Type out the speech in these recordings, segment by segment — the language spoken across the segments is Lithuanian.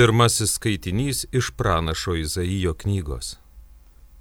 Pirmasis skaitinys iš pranašo Izaijo knygos.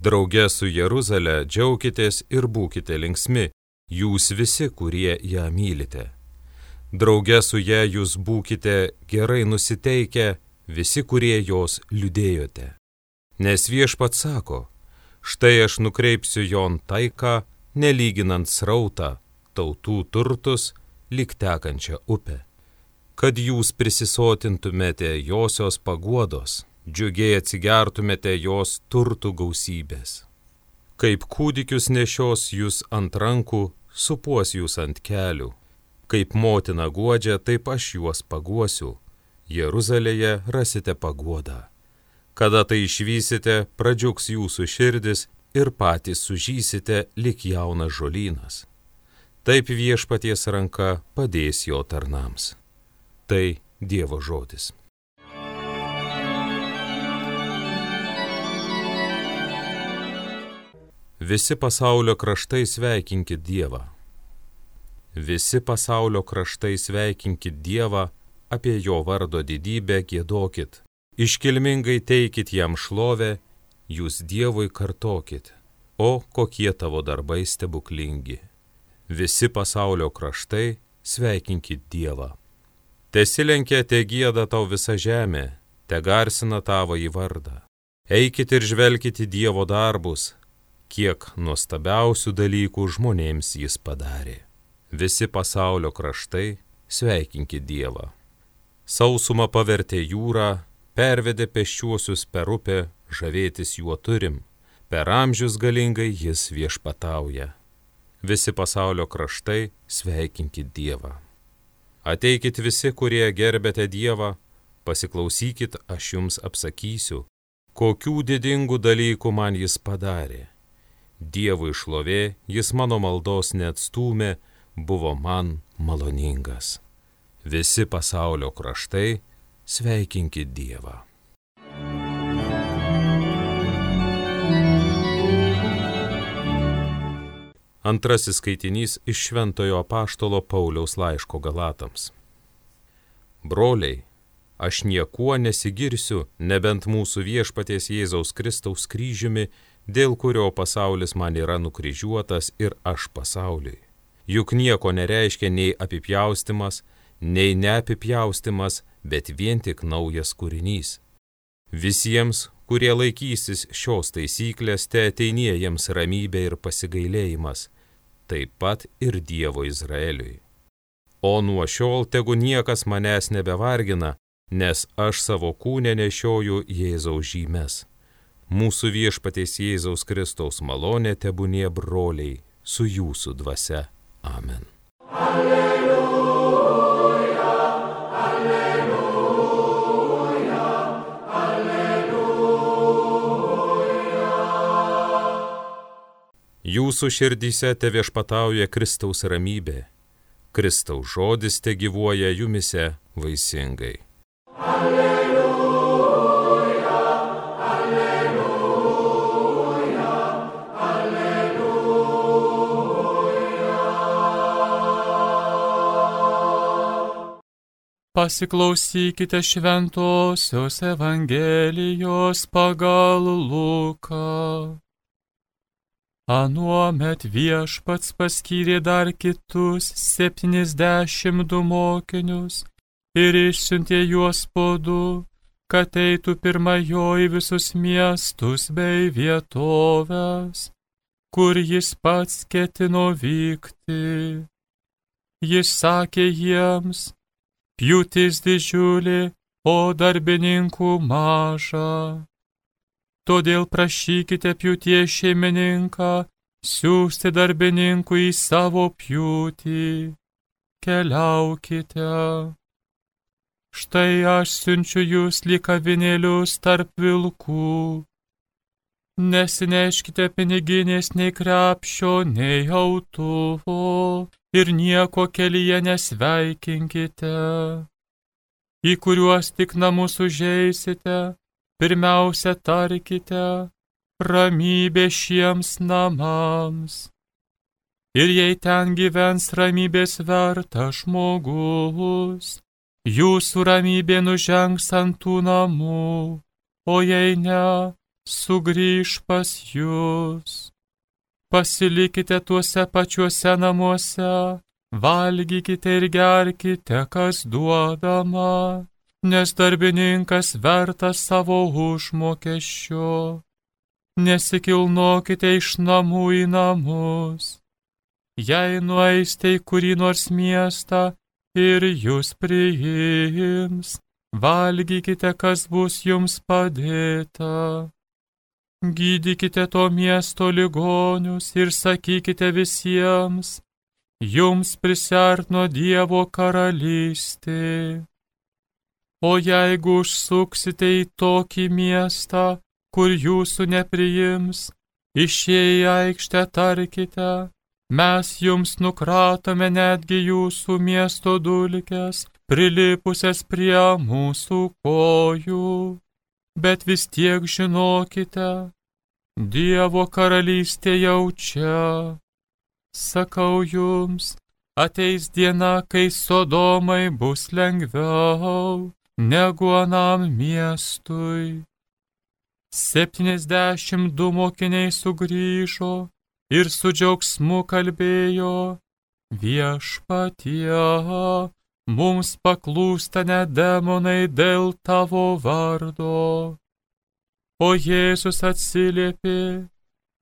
Drauge su Jeruzalė džiaukitės ir būkite linksmi, jūs visi, kurie ją mylite. Drauge su ją jūs būkite gerai nusiteikę, visi, kurie jos liūdėjote. Nes viešpat sako, štai aš nukreipsiu jon taiką, nelyginant srautą, tautų turtus, lik tekančią upę kad jūs prisisotintumėte josios paguodos, džiugiai atsigertumėte jos turtų gausybės. Kaip kūdikius nešios jūs ant rankų, supuos jūs ant kelių. Kaip motina guodžia, taip aš juos paguosiu. Jeruzalėje rasite paguodą. Kada tai išvysite, pradžiugs jūsų širdis ir patys sužysite lik jaunas žolynas. Taip viešpaties ranka padės jo tarnams. Tai Dievo žodis. Visi pasaulio kraštai sveikinkit Dievą. Visi pasaulio kraštai sveikinkit Dievą, apie jo vardo didybę gėdokit. Iškilmingai teikit jam šlovę, jūs Dievui kartokit. O kokie tavo darbai stebuklingi. Visi pasaulio kraštai sveikinkit Dievą. Tesilenkia te gėda tau visa žemė, te garsina tavo į vardą. Eikit ir žvelkite Dievo darbus, kiek nuostabiausių dalykų žmonėms jis padarė. Visi pasaulio kraštai sveikinkit Dievą. Sausumą pavertė jūrą, pervedė pėsčiuosius per upę, žavėtis juo turim, per amžius galingai jis viešpatauja. Visi pasaulio kraštai sveikinkit Dievą. Ateikit visi, kurie gerbėte Dievą, pasiklausykit, aš jums apsakysiu, kokių didingų dalykų man jis padarė. Dievui šlovė, jis mano maldos neatstumė, buvo man maloningas. Visi pasaulio kraštai sveikinkit Dievą. Antrasis skaitinys iš Šventojo apaštalo Pauliaus laiško Galatams. Broliai, aš niekuo nesigirsiu, nebent mūsų viešpaties Jėzaus Kristaus kryžiumi, dėl kurio pasaulis man yra nukryžiuotas ir aš pasauliui. Juk nieko nereiškia nei apipjaustimas, nei neapipjaustimas, bet vien tik naujas kūrinys. Visiems, kurie laikysis šios taisyklės, te ateinie jiems ramybė ir pasigailėjimas, taip pat ir Dievo Izraeliui. O nuo šiol tegu niekas manęs nebevargina, nes aš savo kūnę nešioju Jėzaus žymes. Mūsų viešpaties Jėzaus Kristaus malonė tebūnie broliai su jūsų dvasia. Amen. Alleluja. Jūsų širdyse te viešpatauja Kristaus ramybė, Kristaus žodis te gyvuoja jumise vaisingai. Alleluja, alleluja, alleluja. Pasiklausykite šventosios Evangelijos pagal Luką. Anuomet viešpats paskyrė dar kitus septynisdešimt du mokinius ir išsiuntė juos po du, kad eitų pirmajo į visus miestus bei vietovės, kur jis pats ketino vykti. Jis sakė jiems, pjūtis didžiulė, o darbininkų maža. Todėl prašykite pjūtie šeimininką siūsti darbininkų į savo pjūtį. Keliaukite. Štai aš siunčiu jūs lyg avinėlius tarp vilkų. Nesineškite piniginės nei krepšio, nei autuvo ir nieko kelyje nesveikinkite. Į kuriuos tik namus užeisite, pirmiausia tarkite, ramybė šiems namams. Ir jei ten gyvens ramybės vertas žmogus, jūsų ramybė nužengs ant tų namų, o jei ne, sugrįž pas jūs. Pasilikite tuose pačiuose namuose, valgykite ir gerkite, kas duodama, nes darbininkas vertas savo užmokesčio nesikilnokite iš namų į namus. Jei nueiste į kurį nors miestą ir jūs priims, valgykite, kas bus jums padėta. Gydykite to miesto ligonius ir sakykite visiems, jums prisartino Dievo karalystė. O jeigu užsuksite į tokį miestą, kur jūsų nepriims, išėję į aikštę tarkite, mes jums nukratome netgi jūsų miesto dulkes, prilipusias prie mūsų kojų. Bet vis tiek žinokite, Dievo karalystė jau čia. Sakau jums, ateis diena, kai Sodomai bus lengviau negu anam miestui. Septyniasdešimt du mokiniai sugrįžo ir su džiaugsmu kalbėjo, viešpatie, mums paklūsta net demonai dėl tavo vardo. O Jėzus atsiliepė,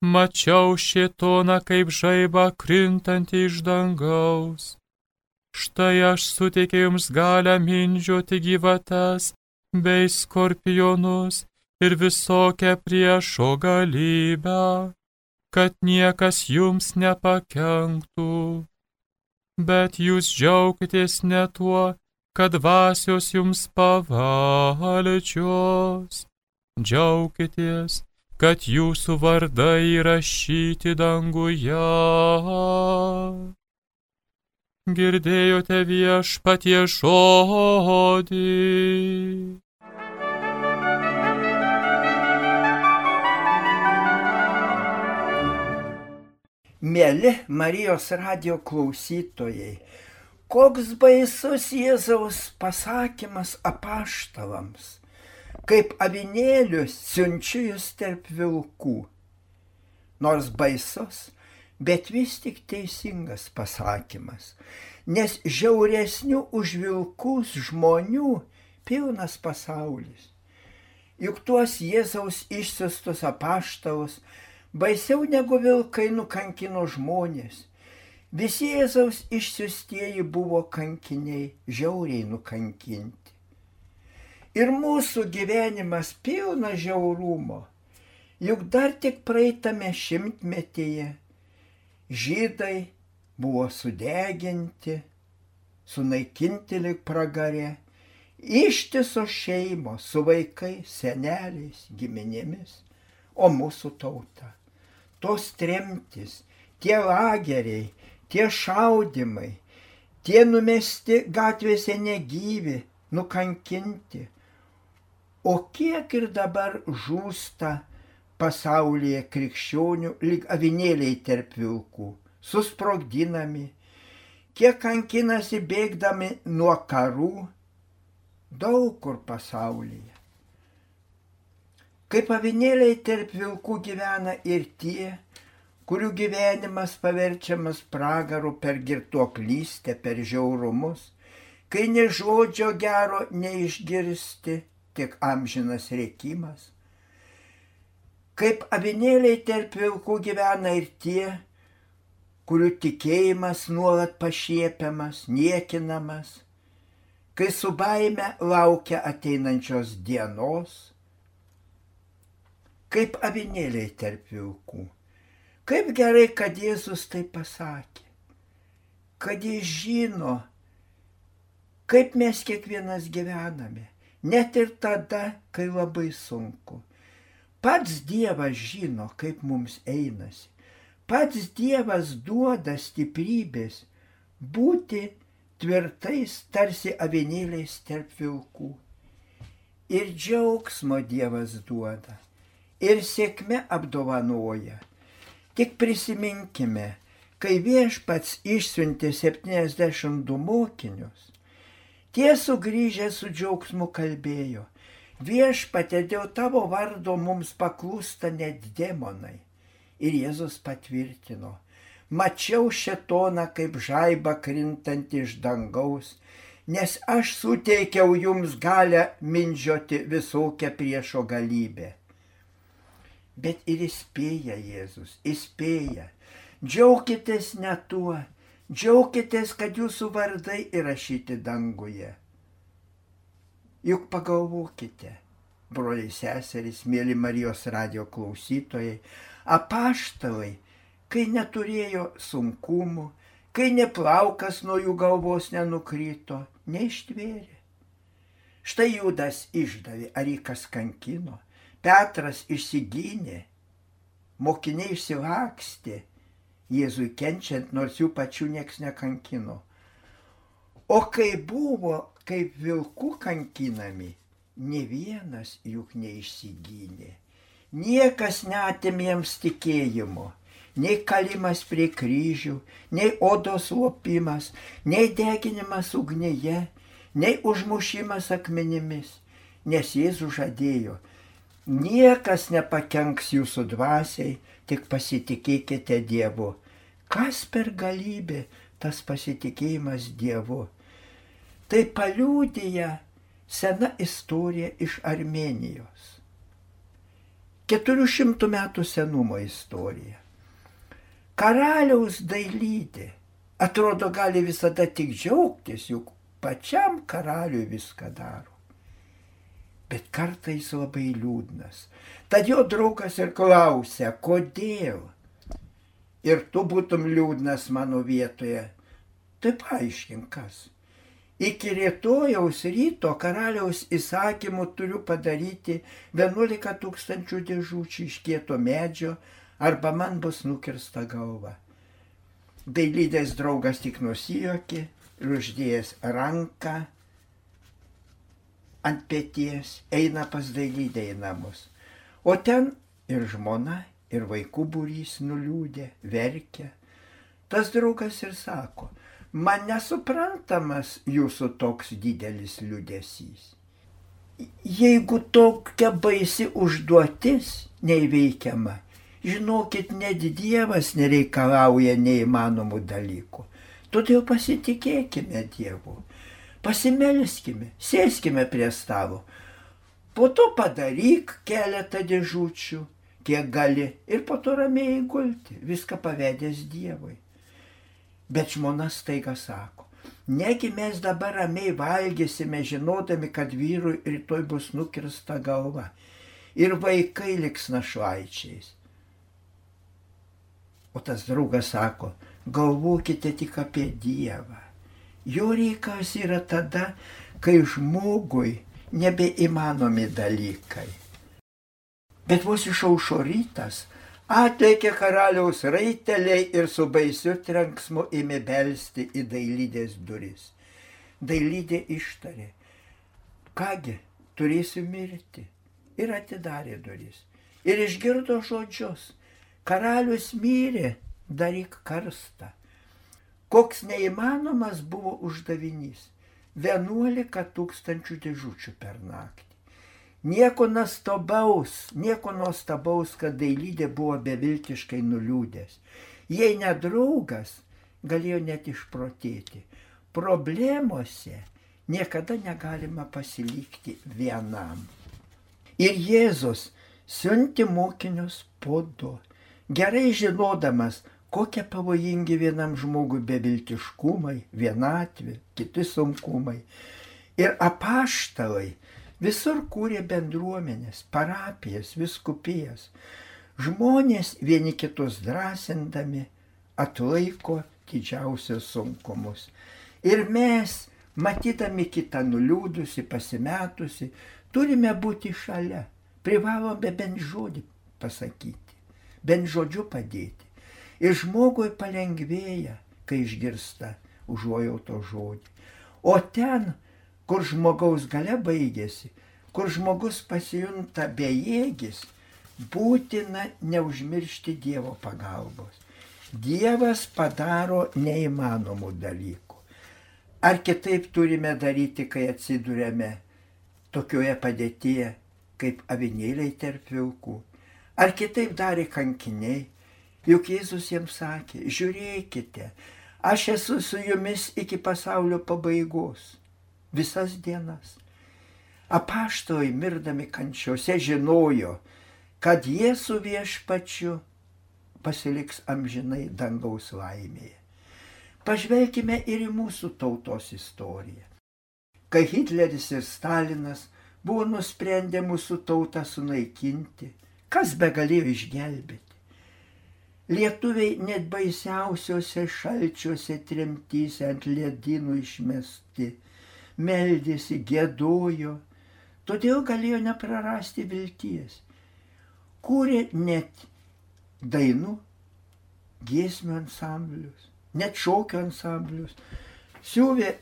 mačiau šitoną kaip žaibą krintantį iš dangaus. Štai aš suteikiau jums galę mindžioti gyvates bei skorpionus ir visokią priešo galybę, kad niekas jums nepakenktų. Bet jūs džiaukitės ne tuo, kad dvasios jums pavaldžios. Džiaukitės, kad jūsų vardai įrašyti danguje. Girdėjote viešpatie žodį. Mėly Marijos radio klausytojai, koks baisus Jėzaus pasakymas apaštalams, kaip avinėlius siunčiu jūs tarp vilkų. Nors baisus, bet vis tik teisingas pasakymas, nes žiauresnių už vilkus žmonių pilnas pasaulis. Juk tuos Jėzaus išsiustus apaštalus baisiau negu vilkai nukankino žmonės. Visi Jėzaus išsiustieji buvo kankiniai, žiauriai nukankinti. Ir mūsų gyvenimas pilna žiaurumo, juk dar tik praeitame šimtmetyje žydai buvo sudeginti, sunaikinti lik pragarė, ištisos šeimos su vaikais, seneliais, giminėmis, o mūsų tauta tos tremtis, tie lageriai, tie šaudimai, tie numesti gatvėse negyvi, nukankinti. O kiek ir dabar žūsta pasaulyje krikščionių lyg avinėliai tarp vilkų, susprogdinami, kiek kankinasi bėgdami nuo karų, daug kur pasaulyje. Kaip avinėliai tarp vilkų gyvena ir tie, kurių gyvenimas paverčiamas pragaru per girtuoklystę, per žiaurumus, kai ne žodžio gero neišgirsti, tik amžinas rėkimas. Kaip avinėliai tarp vilkų gyvena ir tie, kurių tikėjimas nuolat pašiepiamas, niekinamas, kai su baime laukia ateinančios dienos, kaip avinėliai tarp vilkų. Kaip gerai, kad Jėzus tai pasakė, kad jis žino, kaip mes kiekvienas gyvename, net ir tada, kai labai sunku. Pats Dievas žino, kaip mums einasi. Pats Dievas duoda stiprybės būti tvirtais tarsi avinėliais tarp vilkų. Ir džiaugsmo Dievas duoda ir sėkme apdovanoja. Tik prisiminkime, kai viešpats išsiuntė 72 mokinius, Tie sugrįžę su džiaugsmu kalbėjo, viešpatė dėl tavo vardo mums paklūsta net demonai. Ir Jėzus patvirtino, mačiau šetoną kaip žaibą krintantį iš dangaus, nes aš suteikiau jums galę mindžioti visokią priešo galybę. Bet ir įspėja Jėzus, įspėja, džiaukitės ne tuo, džiaukitės, kad jūsų vardai įrašyti danguje. Juk pagalvokite, broliai seserys, mėly Marijos radio klausytojai, apaštalai, kai neturėjo sunkumų, kai neplaukas nuo jų galvos nenukryto, neištvėrė. Štai Judas išdavė, ar jį kas kankino, Petras išsigynė, mokiniai išsilakstė, Jėzui kenčiant, nors jų pačių nieks nekankino. O kai buvo kaip vilkų kankinami, ne vienas juk neišsigynė. Niekas neatėmė jiems tikėjimo, nei kalimas prie kryžių, nei odos lopimas, nei deginimas ugnyje, nei užmušimas akmenimis, nes Jėzus žadėjo, niekas nepakenks jūsų dvasiai, tik pasitikėkite Dievu. Kas per galybė tas pasitikėjimas Dievu? Tai paliūdėja sena istorija iš Armenijos. 400 metų senumo istorija. Karaliaus dailydė atrodo gali visada tik džiaugtis, juk pačiam karaliui viską daro. Bet kartais labai liūdnas. Tad jo draugas ir klausia, kodėl? Ir tu būtum liūdnas mano vietoje. Tai paaiškink kas. Iki rytojaus ryto karaliaus įsakymų turiu padaryti 11 tūkstančių dėžučių iš kieto medžio arba man bus nukirsta galva. Dailydės draugas tik nusijokė ir uždėjęs ranką ant pėties eina pas dailydę į namus. O ten ir žmona, ir vaikų būrys nuliūdė, verkia. Tas draugas ir sako, man nesuprantamas jūsų toks didelis liūdėsys. Jeigu tokia baisi užduotis neįveikiama, žinokit, net Dievas nereikalauja neįmanomų dalykų. Todėl pasitikėkime Dievu, pasimelskime, sėskime prie stalo. Po to padaryk keletą dėžučių, kiek gali, ir po to ramiai gulti, viską pavedęs Dievui. Bet žmona staiga sako, negi mes dabar ramiai valgysime, žinodami, kad vyrui rytoj bus nukirsta galva ir vaikai liks našlaičiais. O tas draugas sako, galvokite tik apie Dievą. Jo reikalas yra tada, kai žmogui nebeįmanomi dalykai. Bet vos išaušo rytas, Atlėkė karaliaus raiteliai ir su baisiu trenksmu ėmė belsti į dailydės duris. Dailydė ištarė, kągi, turėsiu mirti. Ir atidarė duris. Ir išgirdo žodžius, karalius mirė, daryk karstą. Koks neįmanomas buvo uždavinys - 11 tūkstančių dėžučių per naktį. Nieko nuostabaus, nieko nuostabaus, kad dailydė buvo beviltiškai nuliūdęs. Jei nedraugas, galėjo net išprotėti. Problemose niekada negalima pasilikti vienam. Ir Jėzus siunti mokinius po du, gerai žinodamas, kokie pavojingi vienam žmogui beviltiškumai, vienatvė, kiti sunkumai. Ir apaštalai Visur kūrė bendruomenės, parapijas, viskupijas. Žmonės vieni kitus drąsindami atlaiko didžiausius sunkumus. Ir mes, matydami kitą nuliūdusi, pasimetusi, turime būti šalia. Privalome bent žodį pasakyti, bent žodžiu padėti. Ir žmogui palengvėja, kai išgirsta užuojauto žodį. O ten, kur žmogaus gale baigėsi, kur žmogus pasijunta bejėgis, būtina neužmiršti Dievo pagalbos. Dievas padaro neįmanomų dalykų. Ar kitaip turime daryti, kai atsidūrėme tokioje padėtyje, kaip avinėliai tarp vilkų? Ar kitaip darė kankiniai? Juk Jėzus jiems sakė, žiūrėkite, aš esu su jumis iki pasaulio pabaigos, visas dienas. Apaštojai mirdami kančiose žinojo, kad jie su viešpačiu pasiliks amžinai dangaus laimėje. Pažvelkime ir į mūsų tautos istoriją. Kai Hitleris ir Stalinas buvo nusprendę mūsų tautą sunaikinti, kas be galėjo išgelbėti? Lietuviai net baisiausiuose šalčiuose tremtyse ant ledynų išmesti, meldėsi, gėdojo, todėl galėjo neprarasti vilties. Kūrė net dainų, giesmių ansamblius, net šokio ansamblius, siūvė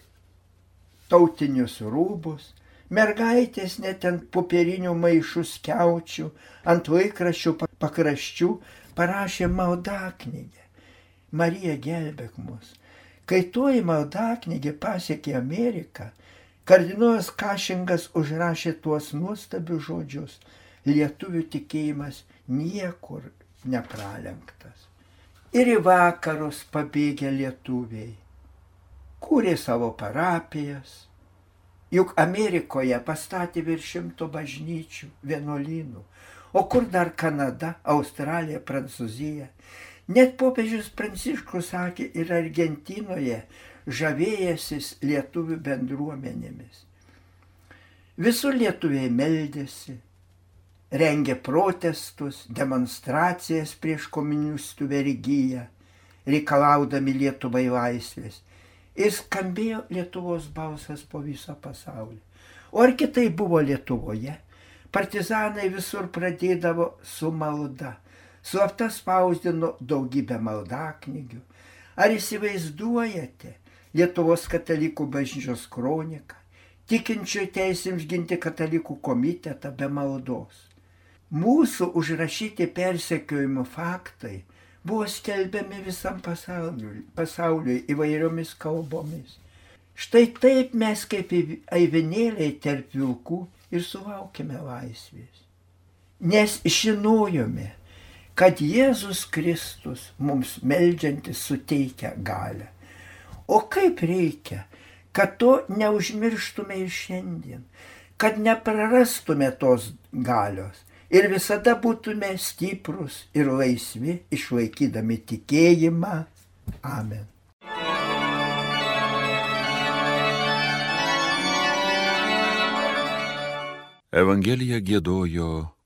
tautinius rūbus, mergaitės net ant popierinių maišų skiaučių, ant laikraščių pakraščių parašė maldaknygę. Marija gelbėk mus. Kai toji maldaknygė pasiekė Ameriką, kardinolas Kašingas užrašė tuos nuostabius žodžius. Lietuvių tikėjimas niekur nepralenktas. Ir į vakarus pabėgę lietuviai kūrė savo parapijas. Juk Amerikoje pastatė virš šimto bažnyčių, vienuolynų. O kur dar Kanada, Australija, Prancūzija? Net popiežius Pranciškus sakė ir Argentinoje žavėjęsis lietuvių bendruomenėmis. Visur lietuviai meldėsi, rengė protestus, demonstracijas prieš komunistų vergyją, reikalaudami Lietuvai laisvės. Ir skambėjo Lietuvos balsas po visą pasaulį. O ar kitai buvo Lietuvoje? Partizanai visur pradėdavo su malda. Slapta spausdino daugybę maldaknygių. Ar įsivaizduojate Lietuvos katalikų bažnyčios kroniką, tikinčių teisėms ginti katalikų komitetą be maldos? Mūsų užrašyti persekiojimo faktai buvo skelbiami visam pasauliui, pasauliui įvairiomis kalbomis. Štai taip mes kaip aivinėliai tarp vilkų ir sulaukime laisvės. Nes žinojome, kad Jėzus Kristus mums melžiantis suteikia galę. O kaip reikia, kad to neužmirštume ir šiandien, kad neprarastume tos galios, ir visada būtume stiprus ir laisvi, išlaikydami tikėjimą. Amen. Evangeliją gėdojo